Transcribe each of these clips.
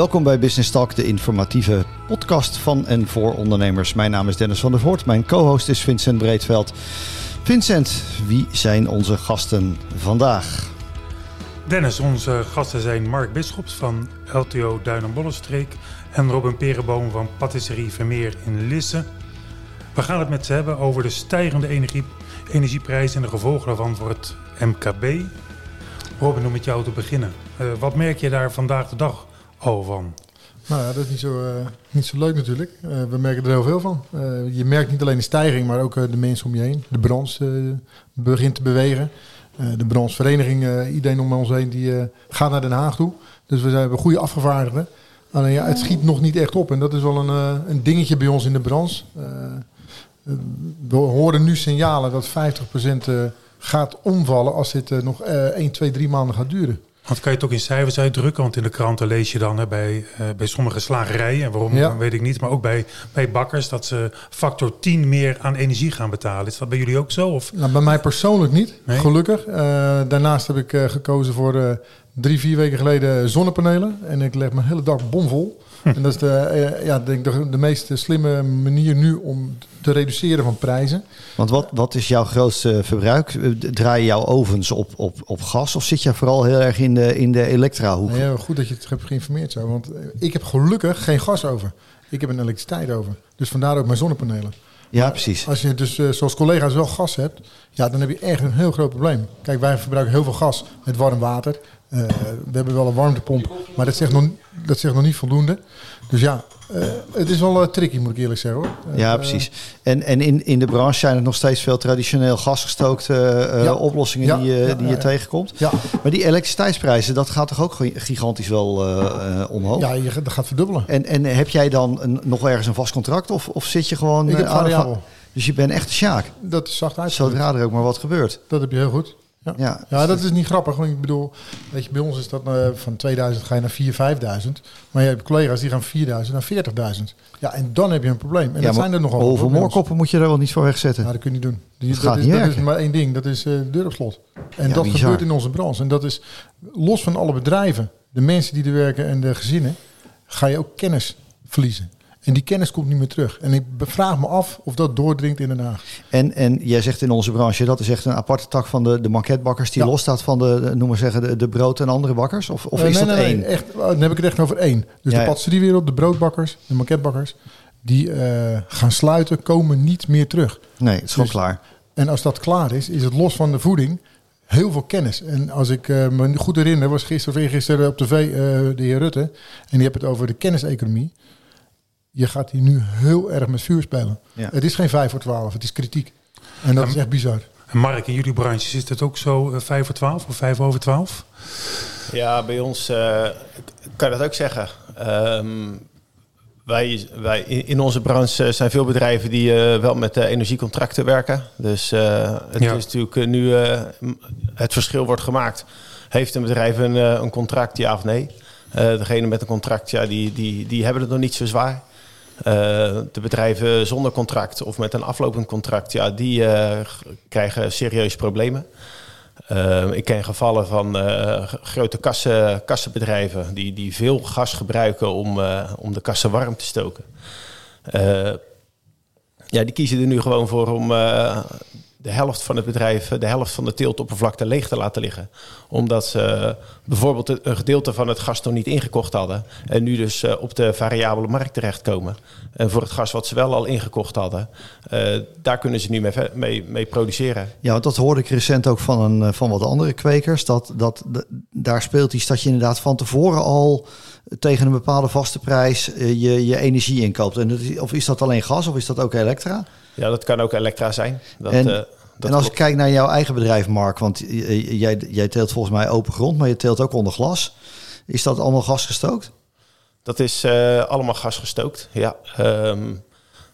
Welkom bij Business Talk, de informatieve podcast van en voor ondernemers. Mijn naam is Dennis van der Voort, mijn co-host is Vincent Breedveld. Vincent, wie zijn onze gasten vandaag? Dennis, onze gasten zijn Mark Bisschops van LTO Duin en Bollenstreek en Robin Perenboom van Patisserie Vermeer in Lisse. We gaan het met ze hebben over de stijgende energie, energieprijzen en de gevolgen daarvan voor het MKB. Robin, om met jou te beginnen. Uh, wat merk je daar vandaag de dag al van? Nou ja, dat is niet zo, uh, niet zo leuk natuurlijk. Uh, we merken er heel veel van. je merkt niet alleen de stijging, maar ook de mensen om je heen. De branche begint te bewegen. de branchevereniging, iedereen om ons heen, die gaat naar Den Haag toe. Dus we hebben goede afgevaardigden. Alleen ja, het schiet nog niet echt op. En dat is wel een, een dingetje bij ons in de branche. we horen nu signalen dat 50% gaat omvallen als dit nog 1, 2, 3 maanden gaat duren. Want kan je het ook in cijfers uitdrukken? Want in de kranten lees je dan hè, bij, uh, bij sommige slagerijen, en waarom ja. weet ik niet, maar ook bij, bij bakkers, dat ze factor 10 meer aan energie gaan betalen. Is dat bij jullie ook zo? Of? Nou, bij mij persoonlijk niet, nee? gelukkig. Uh, daarnaast heb ik uh, gekozen voor drie, vier weken geleden zonnepanelen. En ik leg mijn hele dag bomvol. en dat is de, ja, denk de, de meest slimme manier nu om te reduceren van prijzen. Want wat, wat is jouw grootste verbruik? Draai je jouw ovens op, op, op gas of zit je vooral heel erg in de, in de elektra-hoek? Ja, goed dat je het hebt geïnformeerd zo. Want ik heb gelukkig geen gas over. Ik heb een elektriciteit over. Dus vandaar ook mijn zonnepanelen. Ja, precies. Als je dus uh, zoals collega's wel gas hebt, ja, dan heb je echt een heel groot probleem. Kijk, wij verbruiken heel veel gas met warm water. Uh, we hebben wel een warmtepomp, maar dat zegt nog, dat zegt nog niet voldoende. Dus ja, uh, het is wel uh, tricky, moet ik eerlijk zeggen hoor. Ja, precies. En, en in, in de branche zijn er nog steeds veel traditioneel gasgestookte ja. oplossingen ja. die, ja, die je tegenkomt. Ja. Maar die elektriciteitsprijzen, dat gaat toch ook gigantisch wel omhoog? Ja, je, dat gaat verdubbelen. En, en heb jij dan een, nog ergens een vast contract of, of zit je gewoon... Ik heb variabel. Dus je bent echt een sjaak? Dat is zacht uit. Zodra er ook maar wat gebeurt. Dat heb je heel goed. Ja, ja, ja dat is niet grappig. Want ik bedoel, weet je, bij ons is dat uh, van 2000 ga je naar 4.000, 5.000. Maar je hebt collega's die gaan 4.000 naar 40.000. Ja, en dan heb je een probleem. En ja, dat zijn er nogal. Hoeveel moorkoppen moet je er wel niet voor wegzetten? Nou, dat kun je niet doen. Die, dat, dat, is, niet dat is, maar één ding, dat is uh, de deur op slot. En ja, dat bizar. gebeurt in onze branche. En dat is los van alle bedrijven, de mensen die er werken en de gezinnen, ga je ook kennis verliezen. En die kennis komt niet meer terug. En ik vraag me af of dat doordringt in Den Haag. En, en jij zegt in onze branche, dat is echt een aparte tak van de, de banketbakkers... die ja. losstaat van de, noem maar zeggen, de, de brood- en andere bakkers? Of, of uh, is nee, dat nee, één? Nee, echt, dan heb ik het echt over één. Dus ja, de patisseriewereld, de broodbakkers, de banketbakkers... die uh, gaan sluiten, komen niet meer terug. Nee, het is gewoon dus, klaar. En als dat klaar is, is het los van de voeding heel veel kennis. En als ik uh, me goed herinner, was gisteren of eergisteren op tv uh, de heer Rutte... en die heeft het over de kenniseconomie je gaat hier nu heel erg met vuur spelen. Ja. Het is geen 5 voor 12, het is kritiek. En dat is echt bizar. En Mark, in jullie branche is het ook zo uh, 5 voor 12 of 5 over 12? Ja, bij ons uh, kan je dat ook zeggen. Um, wij, wij, in onze branche zijn veel bedrijven die uh, wel met uh, energiecontracten werken. Dus uh, het ja. is natuurlijk nu het verschil wordt gemaakt. Heeft een bedrijf een, een contract, ja of nee? degene met een contract, ja, die, die, die hebben het nog niet zo zwaar. Uh, de bedrijven zonder contract of met een aflopend contract, ja, die uh, krijgen serieuze problemen. Uh, ik ken gevallen van grote kassen, kassenbedrijven die, die veel gas gebruiken om, om de kassen warm te stoken. ja, die kiezen er nu gewoon voor om de helft van het bedrijf, de helft van de teeltoppervlakte leeg te laten liggen. Omdat ze bijvoorbeeld een gedeelte van het gas nog niet ingekocht hadden. En nu dus op de variabele markt terechtkomen. En voor het gas wat ze wel al ingekocht hadden, uh, daar kunnen ze nu mee, mee, produceren. Ja, dat hoorde ik recent ook van, een, van wat andere kwekers. Dat, dat, daar speelt iets dat je inderdaad van tevoren al tegen een bepaalde vaste prijs je, je energie inkoopt. En of is dat alleen gas of is dat ook elektra? Ja, dat kan ook elektra zijn. Dat, en, uh, dat en als ik kijk naar jouw eigen bedrijf, Mark, want jij, jij teelt volgens mij open grond, maar je teelt ook onder glas. Is dat allemaal gasgestookt? Dat is uh, allemaal gasgestookt, ja. Um,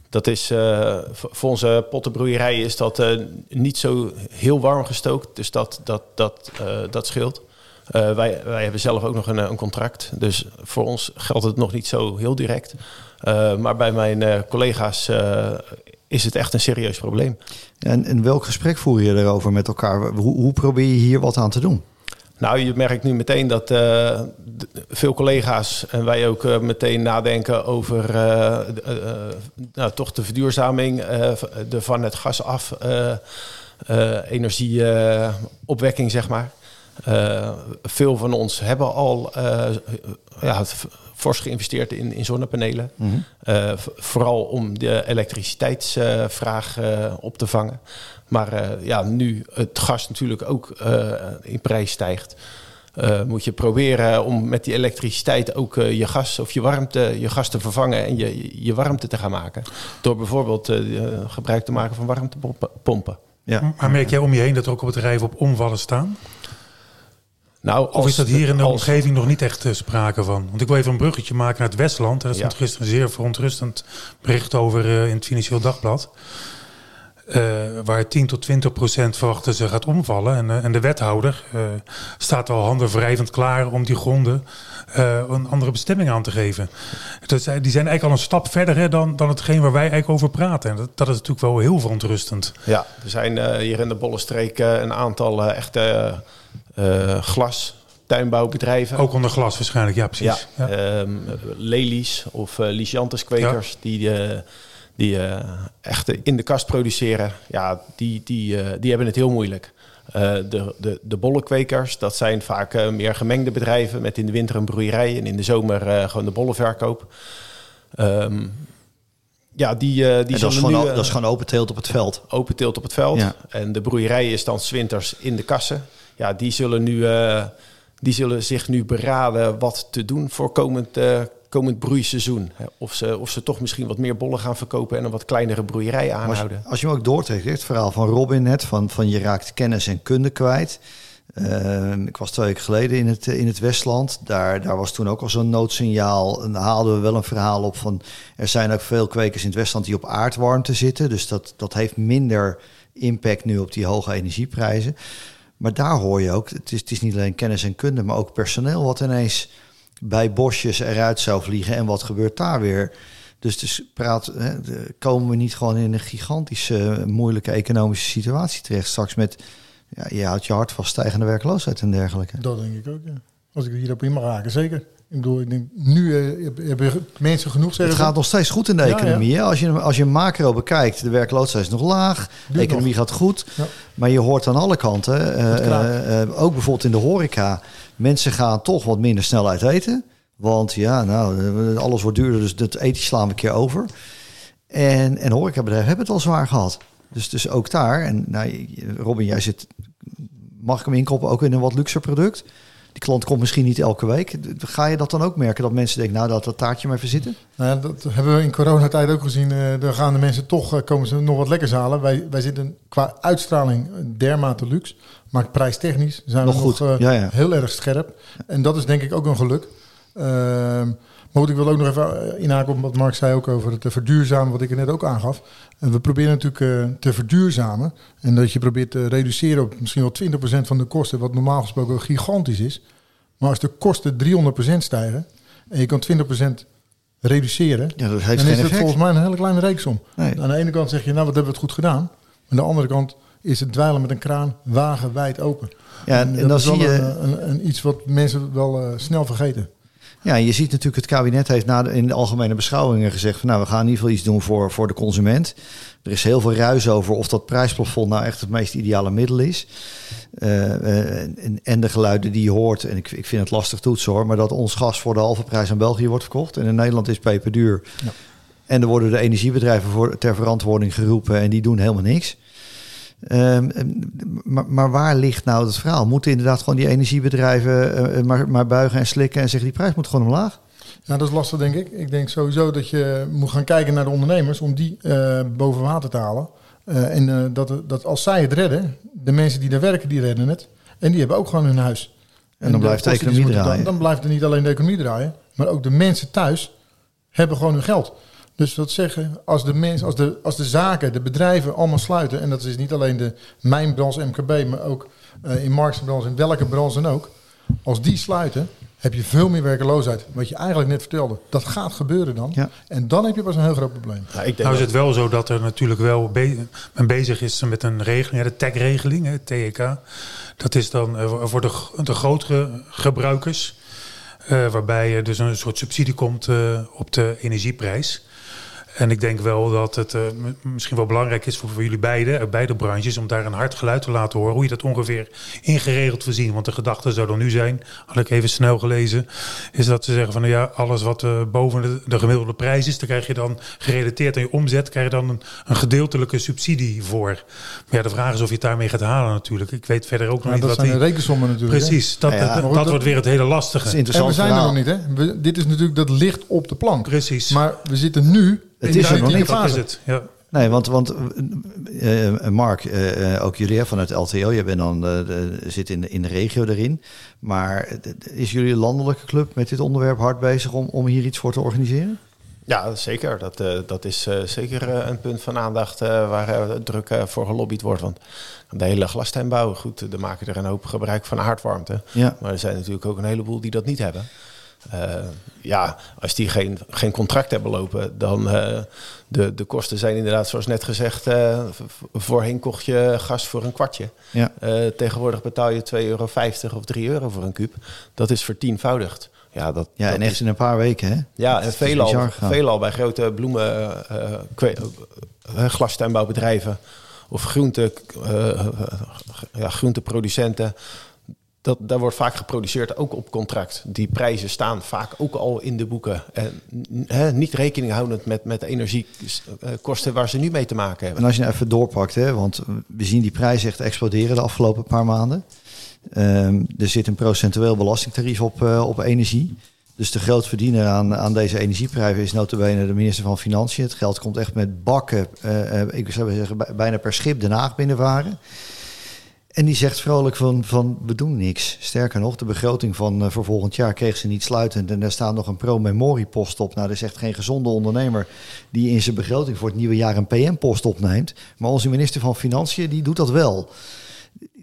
dat is uh, voor onze pottenbroeierij is dat uh, niet zo heel warm gestookt, dus dat, dat, dat, dat scheelt. wij, wij hebben zelf ook nog een, een, contract, dus voor ons geldt het nog niet zo heel direct. maar bij mijn collega's is het echt een serieus probleem. En, en welk gesprek voer je erover met elkaar? Hoe, hoe probeer je hier wat aan te doen? Nou, je merkt nu meteen dat uh, veel collega's en wij ook uh, meteen nadenken over uh, nou, toch de verduurzaming de van het gas af energieopwekking, zeg maar. Veel van ons hebben al ja, fors geïnvesteerd in, in zonnepanelen. Mm -hmm. vooral om de elektriciteitsvraag op te vangen. Maar uh, ja, nu het gas natuurlijk ook uh, in prijs stijgt. Uh, moet je proberen om met die elektriciteit ook je gas of je warmte, je gas te vervangen en je, je warmte te gaan maken. Door bijvoorbeeld gebruik te maken van warmtepompen. Ja. Maar merk jij om je heen dat er ook op bedrijven op omvallen staan? Nou, of is dat hier in de omgeving nog niet echt sprake van? Want ik wil even een bruggetje maken naar het Westland. Er is ja. gisteren een zeer verontrustend bericht over in het Financieel Dagblad. Uh, waar 10 tot 20 procent verwachten ze gaat omvallen. En, uh, en de wethouder staat al handen wrijvend klaar om die gronden een andere bestemming aan te geven. Dus, die zijn eigenlijk al een stap verder hè, dan, dan hetgeen waar wij eigenlijk over praten. En dat, dat is natuurlijk wel heel verontrustend. Ja, er zijn hier in de Bollenstreek een aantal echte glas tuinbouwbedrijven. Ook onder glas waarschijnlijk, ja precies. Ja, ja. Um, lelies of uh, Lysianthus kwekers ja. die die uh, echt in de kast produceren, ja, die, die, uh, die hebben het heel moeilijk. Uh, de, de, de bollenkwekers, dat zijn vaak meer gemengde bedrijven met in de winter een broeierij en in de zomer gewoon de bollenverkoop. Um, ja, die, die dat, is gewoon, nu, dat is gewoon open teelt op het veld. Open teelt op het veld. Ja. En de broeierij is dan winters in de kassen. Ja, die zullen, nu, die zullen zich nu beraden wat te doen voor komend komend broeiseizoen. Of ze, of ze toch misschien wat meer bollen gaan verkopen en een wat kleinere broeierij aanhouden. Als, als je hem ook doortrekt, het verhaal van Robin net, van, van je raakt kennis en kunde kwijt. Uh, ik was twee weken geleden in het, in het Westland. Daar, daar was toen ook al zo'n noodsignaal. En daar haalden we wel een verhaal op van... er zijn ook veel kwekers in het Westland die op aardwarmte zitten. Dus dat, dat heeft minder impact nu op die hoge energieprijzen. Maar daar hoor je ook, het is, het is niet alleen kennis en kunde... maar ook personeel wat ineens bij bosjes eruit zou vliegen. En wat gebeurt daar weer? Dus, dus praat, hè, komen we niet gewoon in een gigantische moeilijke economische situatie terecht straks met, ja, je houdt je hart vast stijgende werkloosheid en dergelijke. Dat denk ik ook, ja. Als ik hierop in mag raken, zeker. Ik bedoel, ik denk, nu uh, hebben mensen genoeg zeggen. Het gaat nog steeds goed in de economie. Ja, ja. Als, je, als je macro bekijkt, de werkloosheid is nog laag, de economie gaat goed. Ja. Maar je hoort aan alle kanten, uh, uh, ook bijvoorbeeld in de horeca, Mensen gaan toch wat minder snel uit eten. Want ja, nou, alles wordt duurder, dus dat eten slaan we een keer over. En, en horecabedrijven hebben het al zwaar gehad. Dus, dus ook daar, en nou, Robin, jij zit, mag ik hem inkopen ook in een wat luxer product? Die klant komt misschien niet elke week. Ga je dat dan ook merken, dat mensen denken, nou, dat dat taartje maar even zitten? Nou dat hebben we in coronatijd ook gezien. Uh, dan gaan de mensen toch, uh, komen ze nog wat lekker halen. Wij, wij zitten qua uitstraling dermate luxe. Maar prijstechnisch zijn we nog, uh, ja, ja. heel erg scherp. En dat is denk ik ook een geluk. Ehm, maar goed, ik wil ook nog even inhaken op wat Mark zei ook over het verduurzamen, wat ik er net ook aangaf. En we proberen natuurlijk uh, te verduurzamen. En dat je probeert te reduceren op misschien wel 20% van de kosten, wat normaal gesproken gigantisch is. Maar als de kosten 300% stijgen en je kan 20% reduceren, ja, dat heeft dan is het volgens mij een hele kleine reeksom. Nee. Aan de ene kant zeg je, nou wat hebben we het goed gedaan. Aan de andere kant is het dweilen met een kraan wagenwijd open. Ja, en, en dan zie je een, een, iets wat mensen wel uh, snel vergeten. Ja, je ziet natuurlijk, het kabinet heeft na de, in de algemene beschouwingen gezegd van nou, we gaan in ieder geval iets doen voor, voor de consument. Er is heel veel ruis over of dat prijsplafond nou echt het meest ideale middel is. Uh, uh, en, en, de geluiden die je hoort, en ik, ik vind het lastig toetsen hoor, maar dat ons gas voor de halve prijs aan België wordt verkocht. En in Nederland is peperduur. Ja. En er worden de energiebedrijven voor, ter verantwoording geroepen en die doen helemaal niks. Um, maar, maar, waar ligt nou het verhaal? Moeten inderdaad gewoon die energiebedrijven uh, maar, maar, buigen en slikken en zeggen die prijs moet gewoon omlaag? Ja, dat is lastig denk ik. Ik denk sowieso dat je moet gaan kijken naar de ondernemers om die uh, boven water te halen. Uh, en dat, dat als zij het redden, de mensen die daar werken, die redden het. En die hebben ook gewoon hun huis. En, en dan blijft de economie draaien. Dan, dan blijft er niet alleen de economie draaien, maar ook de mensen thuis hebben gewoon hun geld. Dus dat zeggen, als de, mensen, als, de, als de zaken, de bedrijven allemaal sluiten, en dat is niet alleen de mijnbranche MKB, maar ook uh, in marktbranche, in welke branche dan ook, als die sluiten, heb je veel meer werkeloosheid. Wat je eigenlijk net vertelde. Dat gaat gebeuren dan. Ja. En dan heb je pas een heel groot probleem. Ja, ik denk Nou is het wel zo dat er natuurlijk wel be men bezig is met een regeling, hè, de TEC-regeling, hè, TEK. Dat is dan eh, voor de, de grotere gebruikers, eh, waarbij er dus een soort subsidie komt op de energieprijs. En ik denk wel dat het eh, misschien wel belangrijk is voor, voor jullie beiden, uit beide branches, om daar een hard geluid te laten horen. Hoe je dat ongeveer ingeregeld voorzien. Want de gedachte zou dan nu zijn, had ik even snel gelezen, is dat ze zeggen van nou ja, alles wat eh, boven de, de gemiddelde prijs is, daar krijg je dan gerelateerd aan je omzet, krijg je dan een, een gedeeltelijke subsidie voor. Maar ja, de vraag is of je het daarmee gaat halen natuurlijk. Ik weet verder ook nog Maar niet dat wat zijn de die... rekensommen natuurlijk. Precies, dat, Ja, ja. dat, Maar dat dat- wordt weer het hele lastige. Dat is En interessant we zijn verhaal. er nog niet, hè? We- dit is natuurlijk dat ligt op de plank. Precies. Maar we zitten nu Het in is de er nog niet. dat is het. Ja. Nee, want, want eh, eh, Mark, eh, eh, ook jullie vanuit LTO, jij bent dan, eh, de- zit in de, in de regio erin. Maar is jullie landelijke club met dit onderwerp hard bezig om, om hier iets voor te organiseren? Ja, zeker. Dat, eh, dat is eh, zeker een punt van aandacht waar druk voor gelobbyd wordt. Want de hele glastuinbouw, goed, er maken er een hoop gebruik van aardwarmte. Ja. Maar er zijn natuurlijk ook een heleboel die dat niet hebben. Eh, ja, als die geen, geen contract hebben lopen, dan uh, de, de kosten zijn inderdaad, zoals net gezegd, uh, voorheen kocht je gas voor een kwartje. Ja. Uh, tegenwoordig betaal je 2,50 euro of 3 euro voor een kuub. Dat is vertienvoudigd. Ja, dat, ja, dat en echt is, in een paar weken, hè? Ja, en veelal, veelal bij grote bloemen, uh, glastuinbouwbedrijven of groente, ja, groenteproducenten dat, daar wordt vaak geproduceerd ook op contract. Die prijzen staan vaak ook al in de boeken. En niet rekening houdend met, met de energiekosten waar ze nu mee te maken hebben. En als je nou even doorpakt, hè, want we zien die prijzen echt exploderen de afgelopen paar maanden. Um, er zit een procentueel belastingtarief op, uh, op energie. Dus de grootverdiener aan, aan deze energieprijzen is notabene de minister van Financiën. Het geld komt echt met bakken, uh, ik zou zeggen bijna per schip Den Haag binnenvaren. En die zegt vrolijk van, van we doen niks. Sterker nog, de begroting van uh, voor volgend jaar kreeg ze niet sluitend. En daar staat nog een pro-memorie-post op. Nou, dat is echt geen gezonde ondernemer die in zijn begroting voor het nieuwe jaar een PM-post opneemt. Maar onze minister van Financiën, die doet dat wel.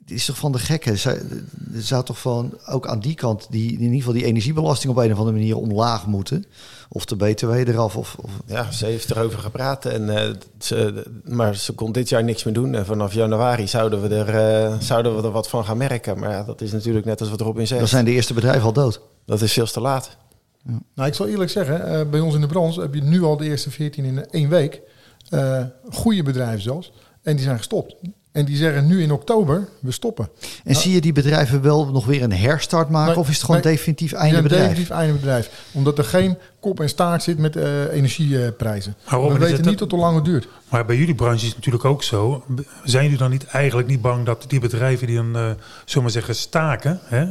Het is toch van de gekke. Er zou toch van ook aan die kant die in ieder geval die energiebelasting op een of andere manier omlaag moeten. Of de BTW eraf. Of, of... Ja, ze heeft erover gepraat. En, uh, ze, maar ze kon dit jaar niks meer doen. En vanaf januari zouden we er, uh, zouden we er wat van gaan merken. Maar ja, dat is natuurlijk net als wat Robin zegt. Dan zijn de eerste bedrijven al dood. Dat is veel te laat. Ja. Nou, ik zal eerlijk zeggen, uh, bij ons in de branche heb je nu al de eerste 14 in één week. Uh, goede bedrijven zelfs. En die zijn gestopt. En die zeggen nu in oktober, we stoppen. En nou, zie je die bedrijven wel nog weer een herstart maken? Nee, of is het gewoon nee, definitief einde bedrijf? definitief einde bedrijf. Omdat er geen kop en staart zit met uh, energieprijzen. we weten niet tot hoe lang het duurt. Maar bij jullie branche is het natuurlijk ook zo. Zijn jullie dan niet eigenlijk niet bang dat die bedrijven die dan, uh, zullen we zeggen, staken... Hè,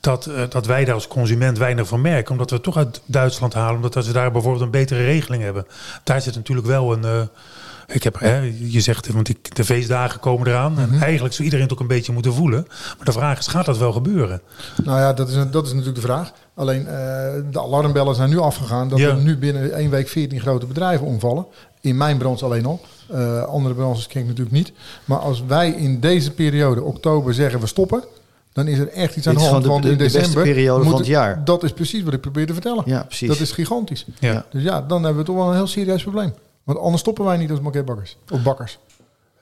dat, uh, dat wij daar als consument weinig van merken? Omdat we het toch uit Duitsland halen. Omdat ze daar bijvoorbeeld een betere regeling hebben. Daar zit natuurlijk wel een... Uh, ik heb, hè, je zegt, want ik, de feestdagen komen eraan. En Mhm. eigenlijk zou iedereen het ook een beetje moeten voelen. Maar de vraag is, gaat dat wel gebeuren? Nou ja, dat is, dat is natuurlijk de vraag. Alleen uh, de alarmbellen zijn nu afgegaan. Dat ja. er nu binnen één week 14 grote bedrijven omvallen. In mijn branche alleen al. Uh, andere branches ken ik natuurlijk niet. Maar als wij in deze periode, oktober, zeggen we stoppen. Dan is er echt iets aan de hand. De, want de, in december. De periode van het jaar. Dat is precies wat ik probeer te vertellen. Ja, precies. Dat is gigantisch. Ja. Dus ja, dan hebben we toch wel een heel serieus probleem. Want anders stoppen wij niet als bakkers. Of bakkers.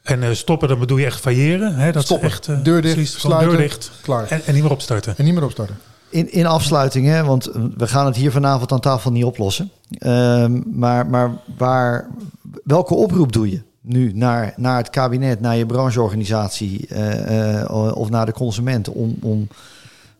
En uh, stoppen, dan bedoel je echt failleren? Hè? Dat stoppen. Echt, uh, deur dicht, sluiten, deur dicht. Klaar. En, en, niet meer opstarten. En niet meer opstarten. In, in afsluiting, hè, want we gaan het hier vanavond aan tafel niet oplossen. Um, maar maar waar, welke oproep doe je nu naar, naar het kabinet, naar je brancheorganisatie uh, uh, of naar de consumenten? Om, om,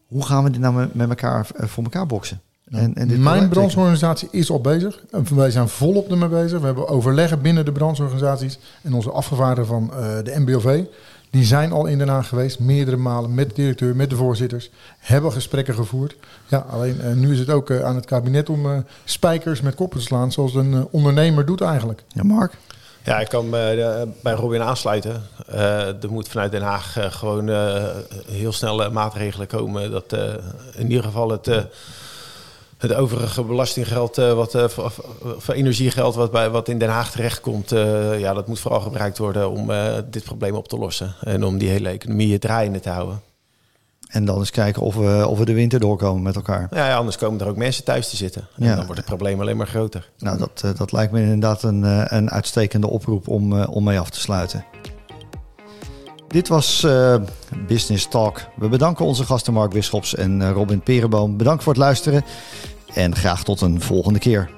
hoe gaan we dit nou met, met elkaar voor elkaar boksen? En, en Mijn brancheorganisatie is al bezig. Wij zijn volop ermee bezig. We hebben overleggen binnen de brancheorganisaties. En onze afgevaardigden van uh, de MBOV... die zijn al in Den Haag geweest. Meerdere malen met de directeur, met de voorzitters. Hebben gesprekken gevoerd. Ja, alleen uh, nu is het ook uh, aan het kabinet om uh, spijkers met koppen te slaan... zoals een ondernemer doet eigenlijk. Ja, Mark? Ja, ik kan bij, bij Robin aansluiten. Uh, er moet vanuit Den Haag uh, gewoon uh, heel snel maatregelen komen. Dat in ieder geval het, het overige belastinggeld, eh, wat, eh, of, energiegeld wat, bij, wat in Den Haag terechtkomt, eh, ja, dat moet vooral gebruikt worden om dit probleem op te lossen. En om die hele economie draaiende te houden. En dan eens kijken of we, of we de winter doorkomen met elkaar. Ja, ja anders komen er ook mensen thuis te zitten. En ja. dan wordt het probleem alleen maar groter. Nou, dat, dat lijkt me inderdaad een, een uitstekende oproep om, om mee af te sluiten. Dit was eh, Business Talk. We bedanken onze gasten Mark Bisschops en eh, Robin Perenboom. Bedankt voor het luisteren en graag tot een volgende keer.